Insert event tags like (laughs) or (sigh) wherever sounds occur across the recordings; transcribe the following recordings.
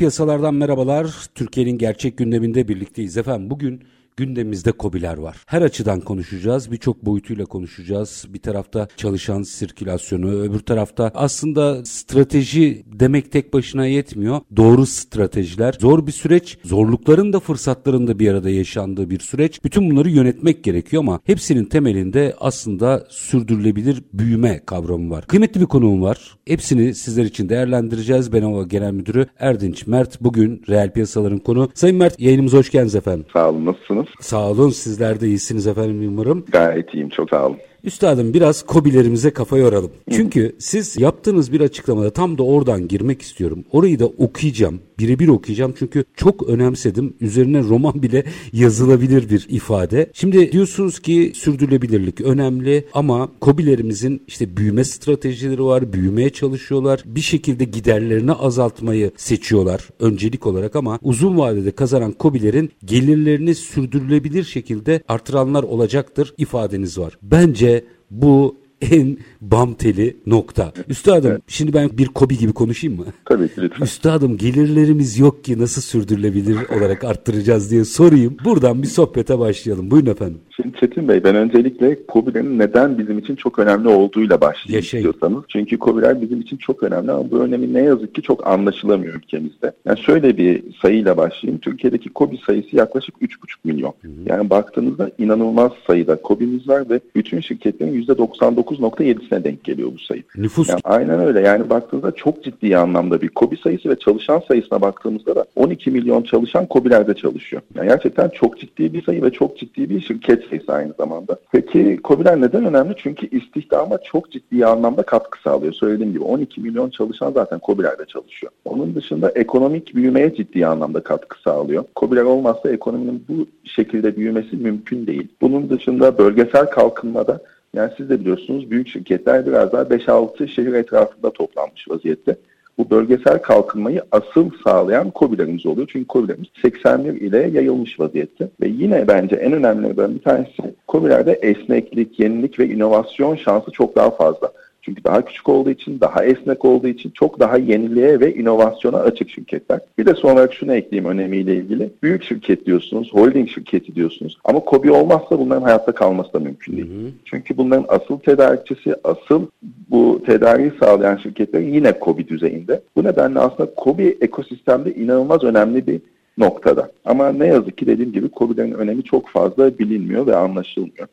Piyasalardan merhabalar. Türkiye'nin gerçek gündeminde birlikteyiz efendim. Bugün gündemimizde kobiler var. Her açıdan konuşacağız. Birçok boyutuyla konuşacağız. Bir tarafta çalışan sirkülasyonu, öbür tarafta aslında strateji demek tek başına yetmiyor. Doğru stratejiler, zor bir süreç, zorlukların da fırsatların da bir arada yaşandığı bir süreç. Bütün bunları yönetmek gerekiyor ama hepsinin temelinde aslında sürdürülebilir büyüme kavramı var. Kıymetli bir konuğum var. Hepsini sizler için değerlendireceğiz. Benova Genel Müdürü Erdinç Mert. Bugün reel piyasaların konu. Sayın Mert yayınımıza hoş geldiniz efendim. Sağ olun. Sağ olun sizler de iyisiniz efendim umarım. Gayet iyiyim çok sağ olun. Üstadım biraz kobilerimize kafa yoralım. Çünkü siz yaptığınız bir açıklamada tam da oradan girmek istiyorum. Orayı da okuyacağım. Birebir okuyacağım çünkü çok önemsedim. Üzerine roman bile (laughs) yazılabilir bir ifade. Şimdi diyorsunuz ki sürdürülebilirlik önemli ama kobilerimizin işte büyüme stratejileri var. Büyümeye çalışıyorlar. Bir şekilde giderlerini azaltmayı seçiyorlar öncelik olarak ama uzun vadede kazanan kobilerin gelirlerini sürdürülebilir şekilde artıranlar olacaktır ifadeniz var. Bence bu en bam teli nokta. Üstadım evet. şimdi ben bir kobi gibi konuşayım mı? Tabii ki lütfen. Üstadım gelirlerimiz yok ki nasıl sürdürülebilir olarak arttıracağız diye sorayım. Buradan bir sohbete başlayalım. Buyurun efendim. Şimdi Çetin Bey ben öncelikle COBİ'lerin neden bizim için çok önemli olduğuyla başlayayım Yaşayın. istiyorsanız. Çünkü COBİ'ler bizim için çok önemli ama bu önemi ne yazık ki çok anlaşılamıyor ülkemizde. Yani şöyle bir sayıyla başlayayım. Türkiye'deki COBİ sayısı yaklaşık 3,5 milyon. Hı hı. Yani baktığınızda inanılmaz sayıda COBİ'miz var ve bütün şirketlerin %99.7'sine denk geliyor bu sayı. Nüfus. Yani aynen öyle. Yani baktığınızda çok ciddi anlamda bir COBİ sayısı ve çalışan sayısına baktığımızda da 12 milyon çalışan COBİ'lerde çalışıyor. Yani gerçekten çok ciddi bir sayı ve çok ciddi bir şirket sayısı aynı zamanda. Peki COBİ'ler neden önemli? Çünkü istihdama çok ciddi anlamda katkı sağlıyor. Söylediğim gibi 12 milyon çalışan zaten COBİ'lerde çalışıyor. Onun dışında ekonomik büyümeye ciddi anlamda katkı sağlıyor. COBİ'ler olmazsa ekonominin bu şekilde büyümesi mümkün değil. Bunun dışında bölgesel kalkınmada yani siz de biliyorsunuz büyük şirketler biraz daha 5-6 şehir etrafında toplanmış vaziyette bu bölgesel kalkınmayı asıl sağlayan COBİ'lerimiz oluyor. Çünkü COBİ'lerimiz 81 ile yayılmış vaziyette. Ve yine bence en önemlilerinden bir tanesi COBİ'lerde esneklik, yenilik ve inovasyon şansı çok daha fazla. Çünkü daha küçük olduğu için, daha esnek olduğu için çok daha yeniliğe ve inovasyona açık şirketler. Bir de son olarak şunu ekleyeyim önemiyle ilgili. Büyük şirket diyorsunuz, holding şirketi diyorsunuz. Ama KOBİ olmazsa bunların hayatta kalması da mümkün değil. Hı hı. Çünkü bunların asıl tedarikçisi, asıl bu tedariği sağlayan şirketler yine KOBİ düzeyinde. Bu nedenle aslında KOBİ ekosistemde inanılmaz önemli bir noktada. Ama ne yazık ki dediğim gibi KOBİ'lerin önemi çok fazla bilinmiyor ve anlaşılmıyor.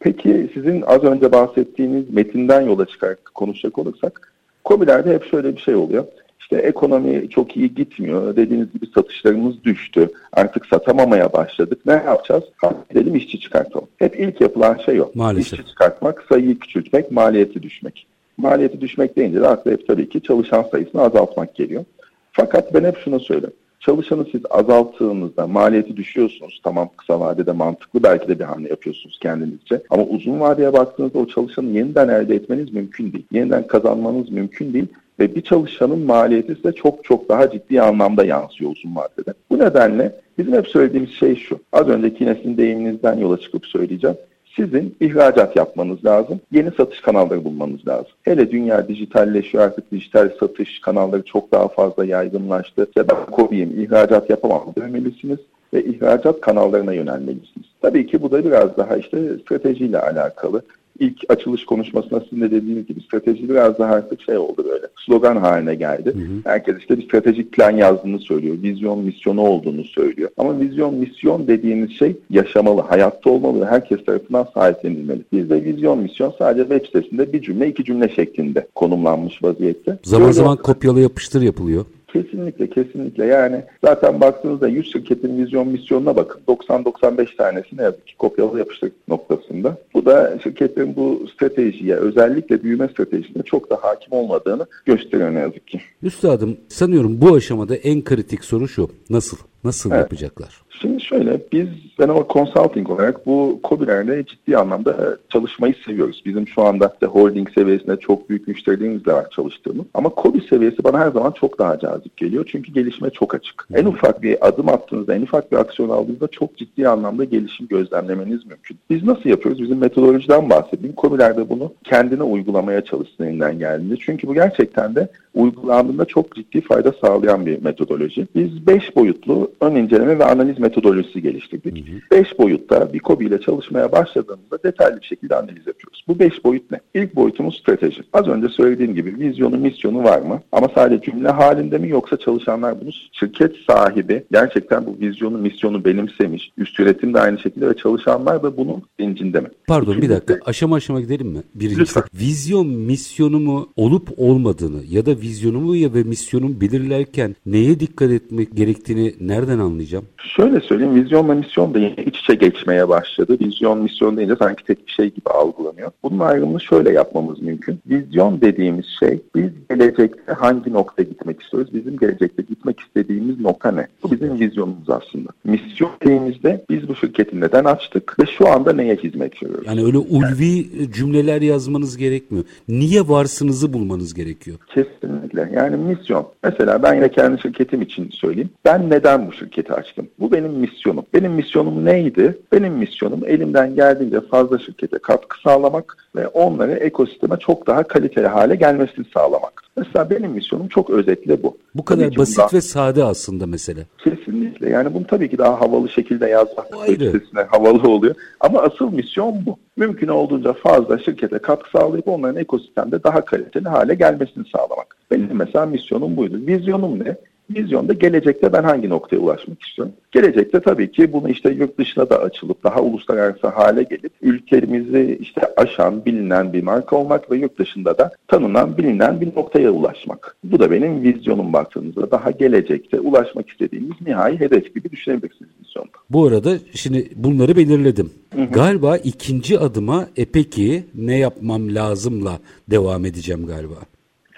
Peki sizin az önce bahsettiğiniz metinden yola çıkarak konuşacak olursak COBİ'lerde hep şöyle bir şey oluyor. İşte ekonomi çok iyi gitmiyor. Dediğiniz gibi satışlarımız düştü. Artık satamamaya başladık. Ne yapacağız? Gidelim işçi çıkartalım. Hep ilk yapılan şey o. Maalesef. İşçi çıkartmak, sayıyı küçültmek, maliyeti düşmek. Maliyeti düşmek deyince de akla hep tabii ki çalışan sayısını azaltmak geliyor. Fakat ben hep şunu söylüyorum. Çalışanı siz azalttığınızda maliyeti düşüyorsunuz. Tamam kısa vadede mantıklı belki de bir hamle yapıyorsunuz kendinizce. Ama uzun vadeye baktığınızda o çalışanı yeniden elde etmeniz mümkün değil. Yeniden kazanmanız mümkün değil. Ve bir çalışanın maliyeti size çok çok daha ciddi anlamda yansıyor uzun vadede. Bu nedenle bizim hep söylediğimiz şey şu. Az önceki yine sizin deyiminizden yola çıkıp söyleyeceğim sizin ihracat yapmanız lazım. Yeni satış kanalları bulmanız lazım. Hele dünya dijitalleşiyor artık dijital satış kanalları çok daha fazla yaygınlaştı. İşte ben COBİ'yim ihracat yapamam demelisiniz ve ihracat kanallarına yönelmelisiniz. Tabii ki bu da biraz daha işte stratejiyle alakalı ilk açılış konuşmasında sizin de dediğiniz gibi strateji biraz daha artık şey oldu böyle slogan haline geldi. Hı hı. Herkes işte bir stratejik plan yazdığını söylüyor. Vizyon, misyonu olduğunu söylüyor. Ama vizyon, misyon dediğimiz şey yaşamalı, hayatta olmalı ve herkes tarafından sahiplenilmeli. Bizde vizyon, misyon sadece web sitesinde bir cümle, iki cümle şeklinde konumlanmış vaziyette. Zaman Böyle zaman kopyalı yapıştır yapılıyor. Kesinlikle kesinlikle yani zaten baktığınızda 100 şirketin vizyon misyonuna bakın 90-95 tanesi ne yazık ki kopyalı yapıştır noktasında. Bu da şirketlerin bu stratejiye özellikle büyüme stratejisine çok da hakim olmadığını gösteriyor ne yazık ki. Üstadım sanıyorum bu aşamada en kritik soru şu nasıl? Nasıl evet. yapacaklar? Şimdi şöyle biz Benova Consulting olarak bu COBİ'lerle ciddi anlamda çalışmayı seviyoruz. Bizim şu anda işte holding seviyesinde çok büyük müşterilerimizle var çalıştığımız. Ama COBİ seviyesi bana her zaman çok daha cazip geliyor. Çünkü gelişime çok açık. En ufak bir adım attığınızda, en ufak bir aksiyon aldığınızda çok ciddi anlamda gelişim gözlemlemeniz mümkün. Biz nasıl yapıyoruz? Bizim metodolojiden bahsedeyim. COBİ'lerde bunu kendine uygulamaya çalışsın elinden geldiğinde. Çünkü bu gerçekten de uygulandığında çok ciddi fayda sağlayan bir metodoloji. Biz 5 boyutlu ön inceleme ve analiz metodolojisi geliştirdik. 5 boyutta bir KOBİ ile çalışmaya başladığımızda detaylı bir şekilde analiz yapıyoruz. Bu 5 boyut ne? İlk boyutumuz strateji. Az önce söylediğim gibi vizyonu, misyonu var mı? Ama sadece cümle halinde mi yoksa çalışanlar bunu şirket sahibi gerçekten bu vizyonu, misyonu benimsemiş, üst yönetim de aynı şekilde ve çalışanlar da bunun bilincinde mi? Pardon bir dakika aşama aşama gidelim mi? Birincisi vizyon, misyonu mu olup olmadığını ya da vizyonumu ya ve misyonumu belirlerken neye dikkat etmek gerektiğini nereden anlayacağım? Şöyle söyleyeyim, vizyon ve misyon da yine iç içe geçmeye başladı. Vizyon, misyon deyince sanki tek bir şey gibi algılanıyor. Bunun ayrımını şöyle yapmamız mümkün. Vizyon dediğimiz şey, biz gelecekte hangi noktaya gitmek istiyoruz? Bizim gelecekte gitmek istediğimiz nokta ne? Bu bizim vizyonumuz aslında. Misyon dediğimizde biz bu şirketi neden açtık ve şu anda neye hizmet veriyoruz? Yani öyle ulvi yani, cümleler yazmanız gerekmiyor. Niye varsınızı bulmanız gerekiyor. Kesinlikle. Yani misyon. Mesela ben yine kendi şirketim için söyleyeyim. Ben neden bu şirketi açtım? Bu benim misyonum. Benim misyonum neydi? Benim misyonum elimden geldiğince fazla şirkete katkı sağlamak ve onları ekosisteme çok daha kaliteli hale gelmesini sağlamak. Mesela benim misyonum çok özetle bu. Bu kadar tabii basit bundan, ve sade aslında mesele. Kesinlikle. Yani bunu tabii ki daha havalı şekilde yazmak sitesine havalı oluyor. Ama asıl misyon bu. Mümkün olduğunca fazla şirkete katkı sağlayıp onların ekosistemde daha kaliteli hale gelmesini sağlamak. Benim mesela misyonum buydu. Vizyonum ne? Vizyonda gelecekte ben hangi noktaya ulaşmak istiyorum? Gelecekte tabii ki bunu işte yurt dışına da açılıp daha uluslararası hale gelip ülkemizi işte aşan, bilinen bir marka olmak ve yurt dışında da tanınan, bilinen bir noktaya ulaşmak. Bu da benim vizyonum baktığınızda daha gelecekte ulaşmak istediğimiz nihai hedef gibi düşünebilirsiniz vizyonda. Bu arada şimdi bunları belirledim. Hı hı. Galiba ikinci adıma e peki ne yapmam lazımla devam edeceğim galiba.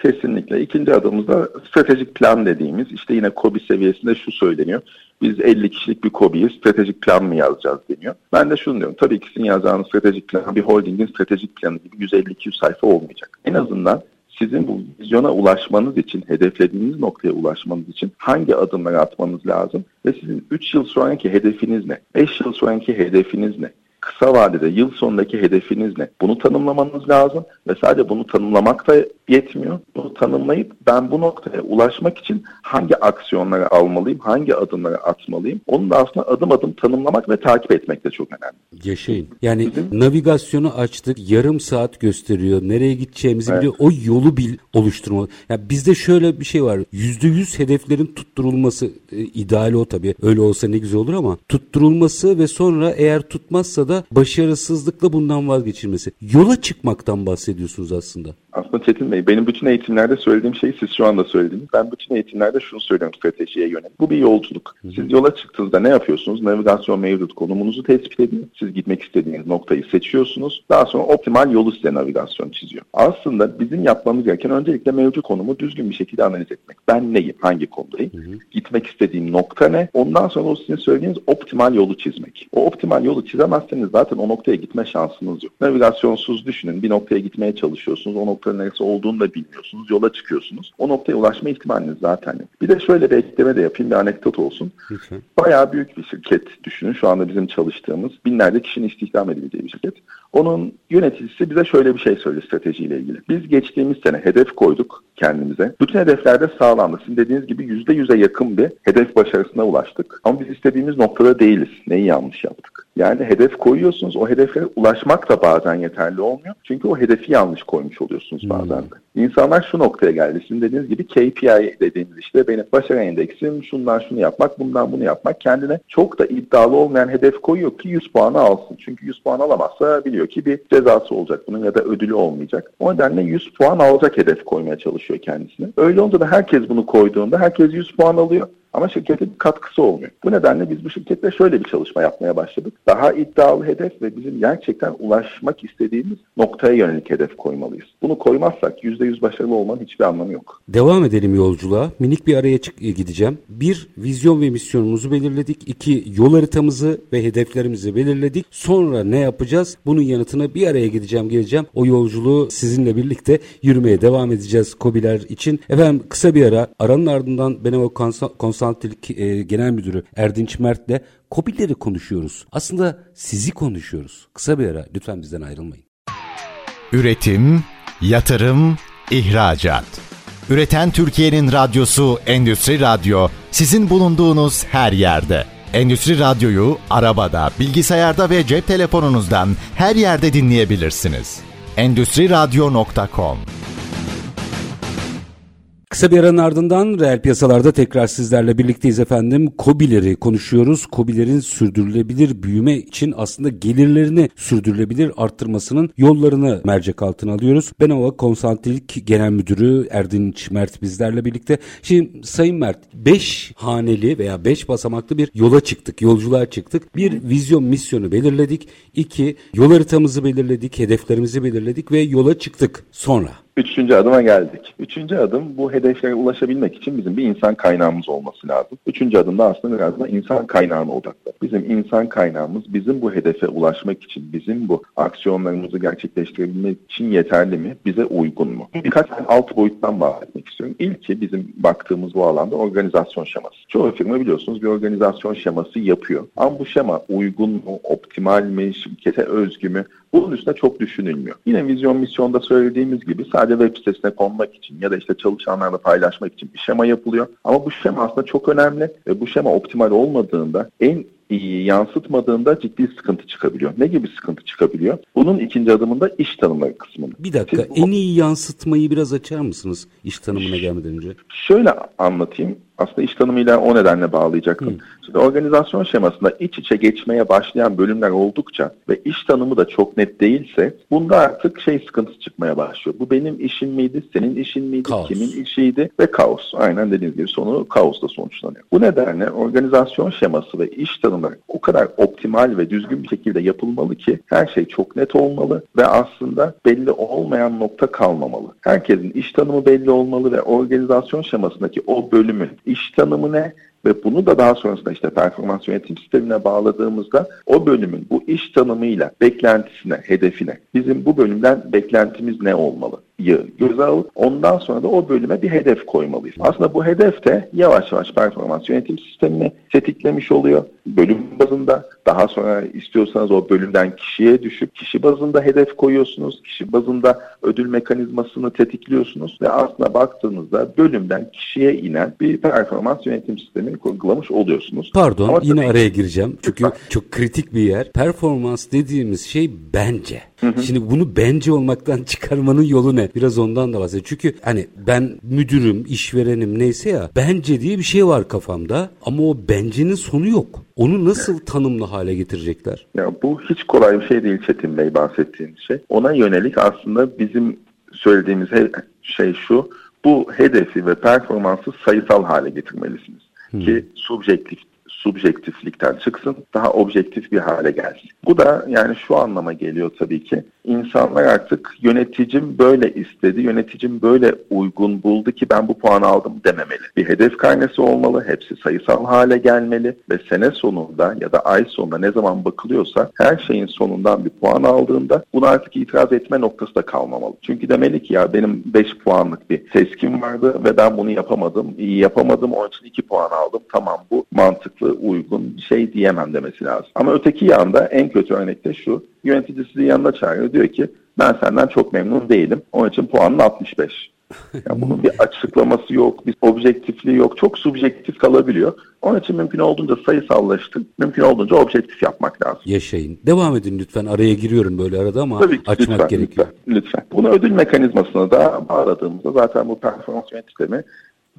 Kesinlikle. İkinci adımımızda stratejik plan dediğimiz işte yine KOBİ seviyesinde şu söyleniyor. Biz 50 kişilik bir KOBİ'yi stratejik plan mı yazacağız deniyor. Ben de şunu diyorum. Tabii ki sizin yazacağınız stratejik plan bir holdingin stratejik planı gibi 150-200 sayfa olmayacak. En azından sizin bu vizyona ulaşmanız için, hedeflediğiniz noktaya ulaşmanız için hangi adımları atmanız lazım ve sizin 3 yıl sonraki hedefiniz ne? 5 yıl sonraki hedefiniz ne? Kısa vadede yıl sonundaki hedefiniz ne? Bunu tanımlamanız lazım ve sadece bunu tanımlamak da yetmiyor. Bunu tanımlayıp ben bu noktaya ulaşmak için hangi aksiyonları almalıyım, hangi adımları atmalıyım? Onu da aslında adım adım tanımlamak ve takip etmek de çok önemli. Yaşayın. Yani Bizim, navigasyonu açtık, yarım saat gösteriyor. Nereye gideceğimizi evet. biliyor. O yolu bil oluşturmalı. Yani bizde şöyle bir şey var. Yüzde yüz hedeflerin tutturulması e, ideali o tabii. Öyle olsa ne güzel olur ama tutturulması ve sonra eğer tutmazsa da başarısızlıkla bundan vazgeçilmesi. Yola çıkmaktan bahsediyorsunuz aslında. Aslında Çetin Bey, benim bütün eğitimlerde söylediğim şeyi siz şu anda söylediniz. Ben bütün eğitimlerde şunu söylüyorum stratejiye yönelik. Bu bir yolculuk. Siz yola çıktığınızda ne yapıyorsunuz? Navigasyon mevcut konumunuzu tespit edin. Siz gitmek istediğiniz noktayı seçiyorsunuz. Daha sonra optimal yolu size navigasyon çiziyor. Aslında bizim yapmamız gereken öncelikle mevcut konumu düzgün bir şekilde analiz etmek. Ben neyim? Hangi konudayım? Hı hı. Gitmek istediğim nokta ne? Ondan sonra o sizin söylediğiniz optimal yolu çizmek. O optimal yolu çizemezseniz zaten o noktaya gitme şansınız yok. Navigasyonsuz düşünün. Bir noktaya gitmeye çalışıyorsunuz. O noktanın neresi olduğunu da bilmiyorsunuz. Yola çıkıyorsunuz. O noktaya ulaşma ihtimaliniz zaten yok. Bir de şöyle bir ekleme de yapayım. Bir anekdot olsun. Lütfen. Bayağı büyük bir şirket düşünün. Şu anda bizim çalıştığımız binlerce kişinin istihdam edebileceği bir şirket. Onun yöneticisi bize şöyle bir şey söyledi stratejiyle ilgili. Biz geçtiğimiz sene hedef koyduk kendimize. Bütün hedeflerde sağlandı. Sizin dediğiniz gibi yüzde yüze yakın bir hedef başarısına ulaştık. Ama biz istediğimiz noktada değiliz. Neyi yanlış yaptık? Yani hedef koyuyorsunuz. O hedeflere ulaşmak da bazen yeterli olmuyor. Çünkü o hedefi yanlış koymuş oluyorsunuz bazen de. İnsanlar şu noktaya geldi. Sizin dediğiniz gibi KPI dediğimiz işte benim başarı endeksim şundan şunu yapmak, bundan bunu yapmak. Kendine çok da iddialı olmayan hedef koyuyor ki 100 puanı alsın. Çünkü 100 puan alamazsa biliyor ki bir cezası olacak bunun ya da ödülü olmayacak. O nedenle 100 puan alacak hedef koymaya çalışıyor kendisine. Öyle olunca da herkes bunu koyduğunda herkes 100 puan alıyor. Ama şirketin katkısı olmuyor. Bu nedenle biz bu şirkette şöyle bir çalışma yapmaya başladık. Daha iddialı hedef ve bizim gerçekten ulaşmak istediğimiz noktaya yönelik hedef koymalıyız. Bunu koymazsak %100 başarılı olmanın hiçbir anlamı yok. Devam edelim yolculuğa. Minik bir araya çık gideceğim. Bir, vizyon ve misyonumuzu belirledik. İki, yol haritamızı ve hedeflerimizi belirledik. Sonra ne yapacağız? Bunun yanıtına bir araya gideceğim, geleceğim. O yolculuğu sizinle birlikte yürümeye devam edeceğiz Kobiler için. Efendim kısa bir ara. Aranın ardından ben o Konsantrlik e, Genel Müdürü Erdinç Mert'le COBİ'leri konuşuyoruz. Aslında sizi konuşuyoruz. Kısa bir ara lütfen bizden ayrılmayın. Üretim, yatırım, ihracat. Üreten Türkiye'nin radyosu Endüstri Radyo sizin bulunduğunuz her yerde. Endüstri Radyo'yu arabada, bilgisayarda ve cep telefonunuzdan her yerde dinleyebilirsiniz. Endüstri Radyo.com Kısa bir aranın ardından reel piyasalarda tekrar sizlerle birlikteyiz efendim. Kobileri konuşuyoruz. Kobilerin sürdürülebilir büyüme için aslında gelirlerini sürdürülebilir arttırmasının yollarını mercek altına alıyoruz. Benova Konsantrik Genel Müdürü Erdinç Mert bizlerle birlikte. Şimdi Sayın Mert 5 haneli veya 5 basamaklı bir yola çıktık, yolculuğa çıktık. Bir vizyon misyonu belirledik. İki yol haritamızı belirledik, hedeflerimizi belirledik ve yola çıktık. Sonra Üçüncü adıma geldik. Üçüncü adım bu hedeflere ulaşabilmek için bizim bir insan kaynağımız olması lazım. Üçüncü adımda aslında biraz da insan kaynağına odaklı. Bizim insan kaynağımız bizim bu hedefe ulaşmak için, bizim bu aksiyonlarımızı gerçekleştirebilmek için yeterli mi? Bize uygun mu? Birkaç alt boyuttan bahsetmek istiyorum. İlki bizim baktığımız bu alanda organizasyon şeması. Çoğu firma biliyorsunuz bir organizasyon şeması yapıyor. Ama bu şema uygun mu, optimal mi, şirkete özgü mü? Bunun üstüne çok düşünülmüyor. Yine vizyon misyonda söylediğimiz gibi sadece web sitesine konmak için ya da işte çalışanlarla paylaşmak için bir şema yapılıyor. Ama bu şema aslında çok önemli ve bu şema optimal olmadığında en iyi yansıtmadığında ciddi sıkıntı çıkabiliyor. Ne gibi sıkıntı çıkabiliyor? Bunun ikinci adımında iş tanımları kısmında. Bir dakika Siz, en iyi yansıtmayı biraz açar mısınız iş tanımına gelmeden önce? Şöyle anlatayım aslında iş tanımıyla o nedenle bağlayacaktım. Hı. Şimdi organizasyon şemasında iç içe geçmeye başlayan bölümler oldukça ve iş tanımı da çok net değilse bunda artık şey sıkıntısı çıkmaya başlıyor. Bu benim işim miydi, senin işin miydi, kaos. kimin işiydi ve kaos. Aynen dediğiniz gibi sonu kaosla sonuçlanıyor. Bu nedenle organizasyon şeması ve iş tanımları o kadar optimal ve düzgün bir şekilde yapılmalı ki her şey çok net olmalı ve aslında belli olmayan nokta kalmamalı. Herkesin iş tanımı belli olmalı ve organizasyon şemasındaki o bölümün iş tanımı ne ve bunu da daha sonrasında işte performans yönetim sistemine bağladığımızda o bölümün bu iş tanımıyla beklentisine, hedefine bizim bu bölümden beklentimiz ne olmalı? Göze alıp ondan sonra da o bölüme bir hedef koymalıyız. Aslında bu hedef de yavaş yavaş performans yönetim sistemini tetiklemiş oluyor. Bölüm bazında daha sonra istiyorsanız o bölümden kişiye düşüp kişi bazında hedef koyuyorsunuz. Kişi bazında ödül mekanizmasını tetikliyorsunuz ve aslında baktığınızda bölümden kişiye inen bir performans yönetim sistemini kurgulamış oluyorsunuz. Pardon Ama yine tabii... araya gireceğim. Çünkü çok kritik bir yer. Performans dediğimiz şey bence. Hı hı. Şimdi bunu bence olmaktan (laughs) çıkarmanın yolu ne? Biraz ondan da bahsedeyim. Çünkü hani ben müdürüm, işverenim neyse ya bence diye bir şey var kafamda ama o bencenin sonu yok. Onu nasıl tanımlı hale getirecekler? Ya bu hiç kolay bir şey değil Çetin Bey bahsettiğiniz şey. Ona yönelik aslında bizim söylediğimiz şey şu. Bu hedefi ve performansı sayısal hale getirmelisiniz. Hmm. Ki subjektif subjektiflikten çıksın, daha objektif bir hale gelsin. Bu da yani şu anlama geliyor tabii ki. İnsanlar artık yöneticim böyle istedi, yöneticim böyle uygun buldu ki ben bu puanı aldım dememeli. Bir hedef karnesi olmalı, hepsi sayısal hale gelmeli ve sene sonunda ya da ay sonunda ne zaman bakılıyorsa her şeyin sonundan bir puan aldığında bunu artık itiraz etme noktası da kalmamalı. Çünkü demeli ki ya benim 5 puanlık bir seskim vardı ve ben bunu yapamadım, iyi yapamadım onun için 2 puan aldım. Tamam bu mantıklı, uygun bir şey diyemem demesi lazım. Ama öteki yanda en kötü örnekte şu. Yönetici sizi yanına çağırıyor. Diyor ki Ben senden çok memnun değilim. Onun için puanın 65. (laughs) Yani bunun bir açıklaması yok, bir objektifliği yok. Çok subjektif kalabiliyor. Onun için mümkün olduğunca sayısallaştır. Mümkün olduğunca objektif yapmak lazım. Yaşayın. Devam edin lütfen. Araya giriyorum böyle arada ama Tabii ki, açmak lütfen, gerekiyor. Lütfen, lütfen. Bunu ödül mekanizmasına da bağladığımızda zaten bu performans yönetimi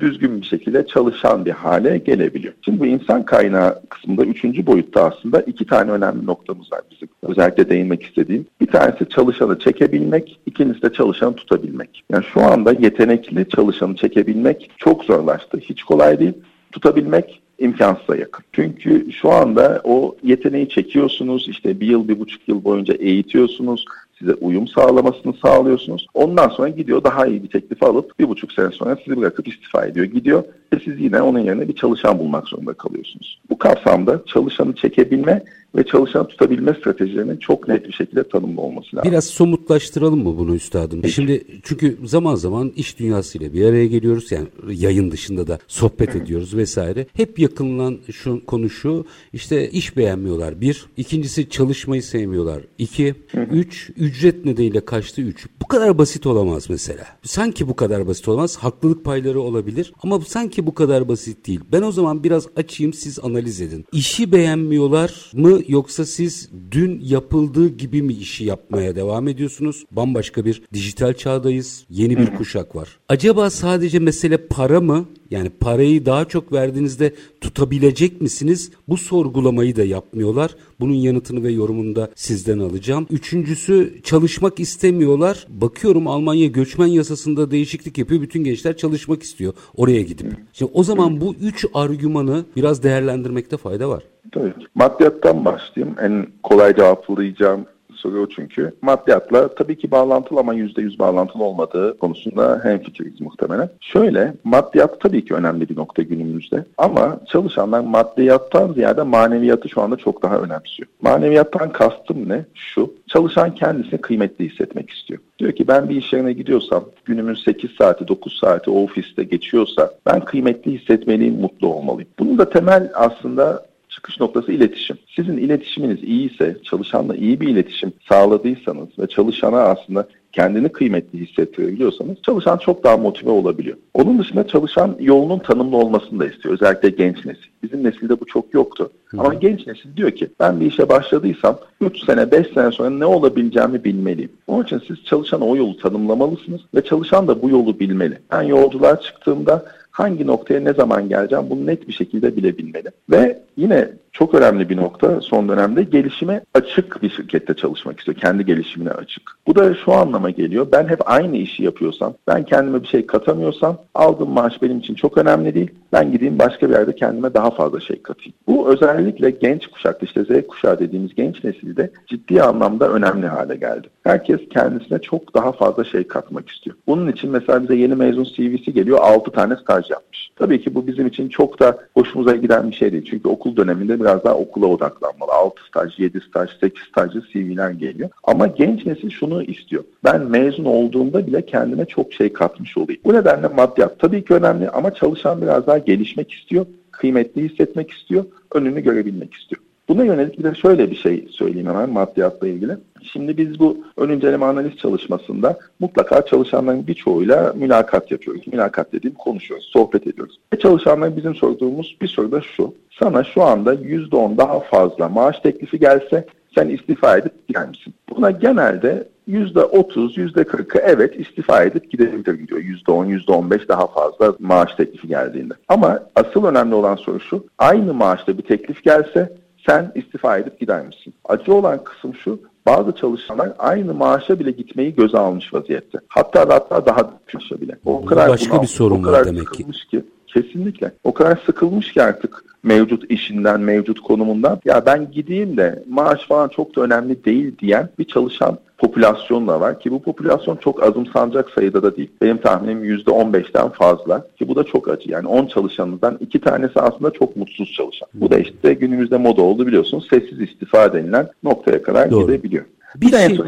düzgün bir şekilde çalışan bir hale gelebiliyor. Şimdi bu insan kaynağı kısmında üçüncü boyutta aslında iki tane önemli noktamız var bizim özellikle değinmek istediğim. Bir tanesi çalışanı çekebilmek, ikincisi de çalışanı tutabilmek. Yani şu anda yetenekli çalışanı çekebilmek çok zorlaştı. Hiç kolay değil. Tutabilmek imkansıza yakın. Çünkü şu anda o yeteneği çekiyorsunuz, işte bir yıl, bir buçuk yıl boyunca eğitiyorsunuz, size uyum sağlamasını sağlıyorsunuz. Ondan sonra gidiyor daha iyi bir teklif alıp bir buçuk sene sonra sizi bırakıp istifa ediyor. Gidiyor ve siz yine onun yerine bir çalışan bulmak zorunda kalıyorsunuz. Bu kapsamda çalışanı çekebilme ve çalışanı tutabilme stratejilerinin çok net bir şekilde tanımlı olması lazım. Biraz somutlaştıralım mı bunu üstadım? Peki. Şimdi çünkü zaman zaman iş dünyasıyla bir araya geliyoruz yani yayın dışında da sohbet ediyoruz vesaire. Hep yakınılan şu konu şu işte iş beğenmiyorlar bir. ikincisi çalışmayı sevmiyorlar. iki. üç ücret nedeniyle kaçtı üç. Bu kadar basit olamaz mesela. Sanki bu kadar basit olamaz. Haklılık payları olabilir ama sanki bu kadar basit değil. Ben o zaman biraz açayım siz analiz edin. İşi beğenmiyorlar mı yoksa siz dün yapıldığı gibi mi işi yapmaya devam ediyorsunuz? Bambaşka bir dijital çağdayız. Yeni bir kuşak var. Acaba sadece mesele para mı? Yani parayı daha çok verdiğinizde tutabilecek misiniz? Bu sorgulamayı da yapmıyorlar. Bunun yanıtını ve yorumunu da sizden alacağım. Üçüncüsü çalışmak istemiyorlar. Bakıyorum Almanya göçmen yasasında değişiklik yapıyor. Bütün gençler çalışmak istiyor oraya gidip. Şimdi o zaman bu üç argümanı biraz değerlendirmekte fayda var. Tabii. Maddiyattan başlayayım. En kolay cevaplayacağım soru çünkü. Maddiyatla tabii ki bağlantılı ama %100 bağlantılı olmadığı konusunda hemfikiriz muhtemelen. Şöyle, maddiyat tabii ki önemli bir nokta günümüzde ama çalışanlar maddiyattan ziyade maneviyatı şu anda çok daha önemsiyor. Maneviyattan kastım ne? Şu, çalışan kendisini kıymetli hissetmek istiyor. Diyor ki ben bir iş yerine gidiyorsam günümün 8 saati 9 saati o ofiste geçiyorsa ben kıymetli hissetmeliyim, mutlu olmalıyım. Bunun da temel aslında çıkış noktası iletişim. Sizin iletişiminiz iyiyse, çalışanla iyi bir iletişim sağladıysanız ve çalışana aslında kendini kıymetli hissettirebiliyorsanız çalışan çok daha motive olabiliyor. Onun dışında çalışan yolunun tanımlı olmasını da istiyor. Özellikle genç nesil. Bizim nesilde bu çok yoktu. Hı. Ama genç nesil diyor ki ben bir işe başladıysam 3 sene 5 sene sonra ne olabileceğimi bilmeliyim. Onun için siz çalışana o yolu tanımlamalısınız ve çalışan da bu yolu bilmeli. Ben yolculuğa çıktığımda hangi noktaya ne zaman geleceğim bunu net bir şekilde bilebilmeli. Ve yine çok önemli bir nokta son dönemde gelişime açık bir şirkette çalışmak istiyor. Kendi gelişimine açık. Bu da şu anlama geliyor. Ben hep aynı işi yapıyorsam, ben kendime bir şey katamıyorsam aldığım maaş benim için çok önemli değil. Ben gideyim başka bir yerde kendime daha fazla şey katayım. Bu özellikle genç kuşakta işte Z kuşağı dediğimiz genç nesilde ciddi anlamda önemli hale geldi. Herkes kendisine çok daha fazla şey katmak istiyor. Bunun için mesela bize yeni mezun CV'si geliyor 6 tane staj yapmış. Tabii ki bu bizim için çok da hoşumuza giden bir şey değil. Çünkü okul döneminde biraz daha okula odaklanmalı. 6 staj, 7 staj, 8 stajlı CV'ler geliyor. Ama genç nesil şunu istiyor. Ben mezun olduğumda bile kendime çok şey katmış olayım. Bu nedenle maddiyat tabii ki önemli ama çalışan biraz daha gelişmek istiyor, kıymetli hissetmek istiyor, önünü görebilmek istiyor. Buna yönelik bir de şöyle bir şey söyleyeyim hemen maddiyatla ilgili. Şimdi biz bu ön inceleme analiz çalışmasında mutlaka çalışanların birçoğuyla mülakat yapıyoruz. Mülakat dediğim konuşuyoruz, sohbet ediyoruz. Ve çalışanların bizim sorduğumuz bir soru da şu. Sana şu anda %10 daha fazla maaş teklifi gelse sen istifa edip gider misin? Buna genelde %30, %40'ı evet istifa edip gidebilirim diyor. %10, %15 daha fazla maaş teklifi geldiğinde. Ama asıl önemli olan soru şu. Aynı maaşta bir teklif gelse sen istifa edip gider misin? Acı olan kısım şu, bazı çalışanlar aynı maaşa bile gitmeyi göze almış vaziyette. Hatta hatta daha düşüşe bile. O kadar başka bir sorun var demek ki. ki. Kesinlikle. O kadar sıkılmış ki artık mevcut işinden, mevcut konumundan. Ya ben gideyim de maaş falan çok da önemli değil diyen bir çalışan popülasyon da var ki bu popülasyon çok azımsanacak sayıda da değil. Benim tahminim %15'ten fazla ki bu da çok acı. Yani 10 çalışanından 2 tanesi aslında çok mutsuz çalışan. Bu da işte günümüzde moda oldu biliyorsunuz. Sessiz istifa denilen noktaya kadar Doğru. gidebiliyor. Bir, bir şey,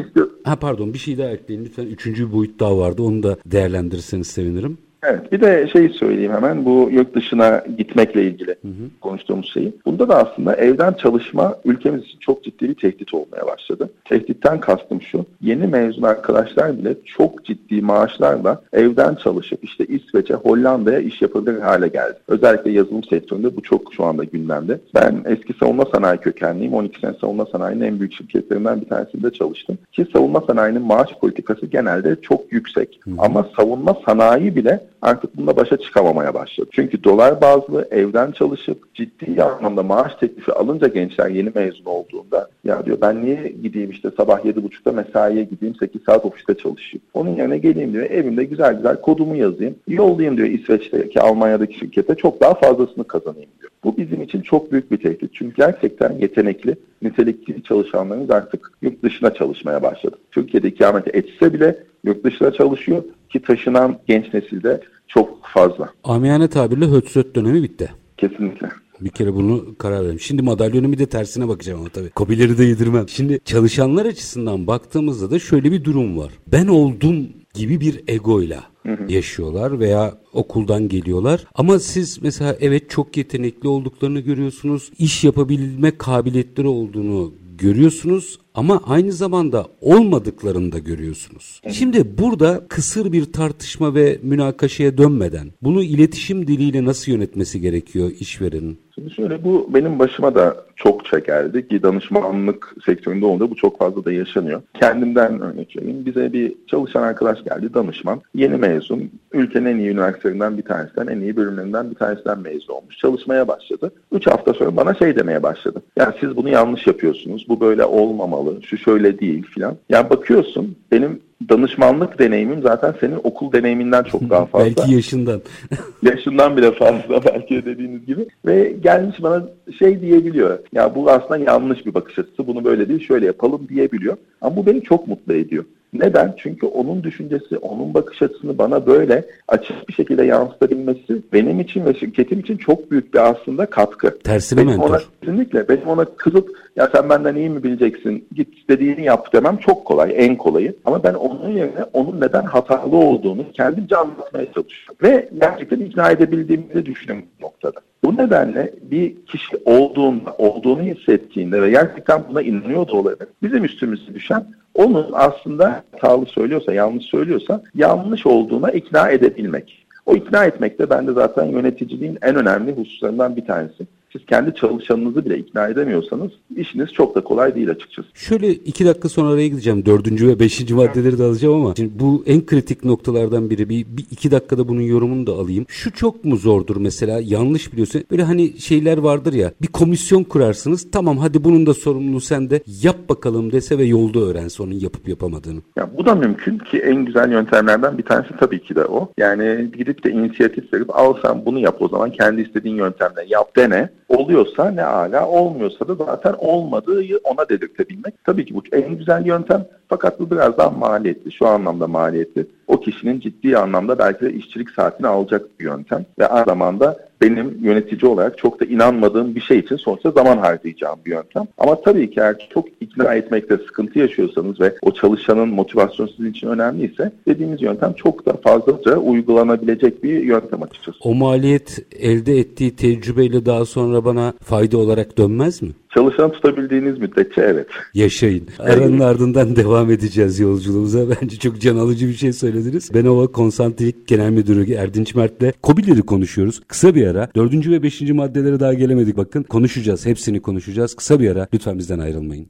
ha pardon bir şey daha ekleyin lütfen. Üçüncü bir boyut daha vardı. Onu da değerlendirirseniz sevinirim. Evet bir de şey söyleyeyim hemen bu yurt dışına gitmekle ilgili hı hı. konuştuğumuz şeyi. Bunda da aslında evden çalışma ülkemiz için çok ciddi bir tehdit olmaya başladı. Tehditten kastım şu yeni mezun arkadaşlar bile çok ciddi maaşlarla evden çalışıp işte İsveç'e Hollanda'ya iş yapabilir hale geldi. Özellikle yazılım sektöründe bu çok şu anda gündemde. Ben eski savunma sanayi kökenliyim. 12 sene savunma sanayinin en büyük şirketlerinden bir tanesinde çalıştım. Ki savunma sanayinin maaş politikası genelde çok yüksek. Hı. Ama savunma sanayi bile artık bununla başa çıkamamaya başladı. Çünkü dolar bazlı evden çalışıp ciddi anlamda maaş teklifi alınca gençler yeni mezun olduğunda ya diyor ben niye gideyim işte sabah 7.30'da mesaiye gideyim 8 saat ofiste çalışayım. Onun yerine geleyim diyor evimde güzel güzel kodumu yazayım. Yollayayım diyor İsveç'teki Almanya'daki şirkete çok daha fazlasını kazanayım diyor. Bu bizim için çok büyük bir tehdit. Çünkü gerçekten yetenekli, nitelikli çalışanlarımız artık yurt dışına çalışmaya başladı. Türkiye'de ikamet etse bile yurt dışına çalışıyor ki taşınan genç nesilde çok fazla. Amiyane tabirle hötsöt dönemi bitti. Kesinlikle. Bir kere bunu karar verdim. Şimdi madalyonun bir de tersine bakacağım ama tabii. Kobileri de yedirmem. Şimdi çalışanlar açısından baktığımızda da şöyle bir durum var. Ben oldum gibi bir egoyla yaşıyorlar veya okuldan geliyorlar. Ama siz mesela evet çok yetenekli olduklarını görüyorsunuz. İş yapabilme kabiliyetleri olduğunu görüyorsunuz ama aynı zamanda olmadıklarını da görüyorsunuz. Şimdi burada kısır bir tartışma ve münakaşaya dönmeden bunu iletişim diliyle nasıl yönetmesi gerekiyor işverenin? Şimdi şöyle bu benim başıma da çokça geldi ki danışmanlık sektöründe olduğunda bu çok fazla da yaşanıyor. Kendimden örnek vereyim. Bize bir çalışan arkadaş geldi danışman. Yeni mezun. Ülkenin en iyi üniversitelerinden bir tanesinden, en iyi bölümlerinden bir tanesinden mezun olmuş. Çalışmaya başladı. Üç hafta sonra bana şey demeye başladı. Yani siz bunu yanlış yapıyorsunuz. Bu böyle olmamalı. Şu şöyle değil filan. Yani bakıyorsun benim danışmanlık deneyimim zaten senin okul deneyiminden çok daha (laughs) fazla. belki yaşından. (laughs) yaşından bile fazla (laughs) belki de dediğiniz gibi. Ve gelmiş bana şey diyebiliyor. Ya bu aslında yanlış bir bakış açısı. Bunu böyle değil şöyle yapalım diyebiliyor. Ama bu beni çok mutlu ediyor. Neden? Çünkü onun düşüncesi, onun bakış açısını bana böyle açık bir şekilde yansıtabilmesi benim için ve şirketim için çok büyük bir aslında katkı. Tersine benim mentor. Ona, kesinlikle. Benim ona kızıp ya sen benden iyi mi bileceksin, git istediğini yap demem çok kolay, en kolayı. Ama ben onun yerine onun neden hatalı olduğunu kendimce anlatmaya çalışıyorum. Ve gerçekten ikna edebildiğimizi düşünüyorum bu noktada. Bu nedenle bir kişi olduğunda, olduğunu hissettiğinde ve gerçekten buna inanıyor da olabilir. Bizim üstümüze düşen onun aslında hatalı söylüyorsa, yanlış söylüyorsa yanlış olduğuna ikna edebilmek. O ikna etmek de bende zaten yöneticiliğin en önemli hususlarından bir tanesi siz kendi çalışanınızı bile ikna edemiyorsanız işiniz çok da kolay değil açıkçası. Şöyle iki dakika sonra araya gideceğim. Dördüncü ve beşinci maddeleri de alacağım ama şimdi bu en kritik noktalardan biri. Bir, bir iki dakikada bunun yorumunu da alayım. Şu çok mu zordur mesela yanlış biliyorsun. Böyle hani şeyler vardır ya bir komisyon kurarsınız. Tamam hadi bunun da sorumluluğu sen de yap bakalım dese ve yolda öğrense onun yapıp yapamadığını. Ya bu da mümkün ki en güzel yöntemlerden bir tanesi tabii ki de o. Yani gidip de inisiyatif verip al sen bunu yap o zaman kendi istediğin yöntemle yap dene. Oluyorsa ne ala, olmuyorsa da zaten olmadığı ona dedirtebilmek. Tabii ki bu en güzel yöntem fakat bu biraz daha maliyetli, şu anlamda maliyetli. O kişinin ciddi anlamda belki de işçilik saatini alacak bir yöntem ve aynı zamanda benim yönetici olarak çok da inanmadığım bir şey için sonuçta zaman harcayacağım bir yöntem. Ama tabii ki eğer çok ikna etmekte sıkıntı yaşıyorsanız ve o çalışanın motivasyonu sizin için önemliyse dediğimiz yöntem çok da fazlaca uygulanabilecek bir yöntem açıkçası. O maliyet elde ettiği tecrübeyle daha sonra bana fayda olarak dönmez mi? Çalışan tutabildiğiniz müddetçe evet. Yaşayın. Aranın ardından devam edeceğiz yolculuğumuza. (laughs) Bence çok can alıcı bir şey söylediniz. Benova Konsantrik Genel Müdürü Erdinç Mert'le COBİ'leri konuşuyoruz. Kısa bir ara. Dördüncü ve beşinci maddelere daha gelemedik bakın. Konuşacağız. Hepsini konuşacağız. Kısa bir ara. Lütfen bizden ayrılmayın.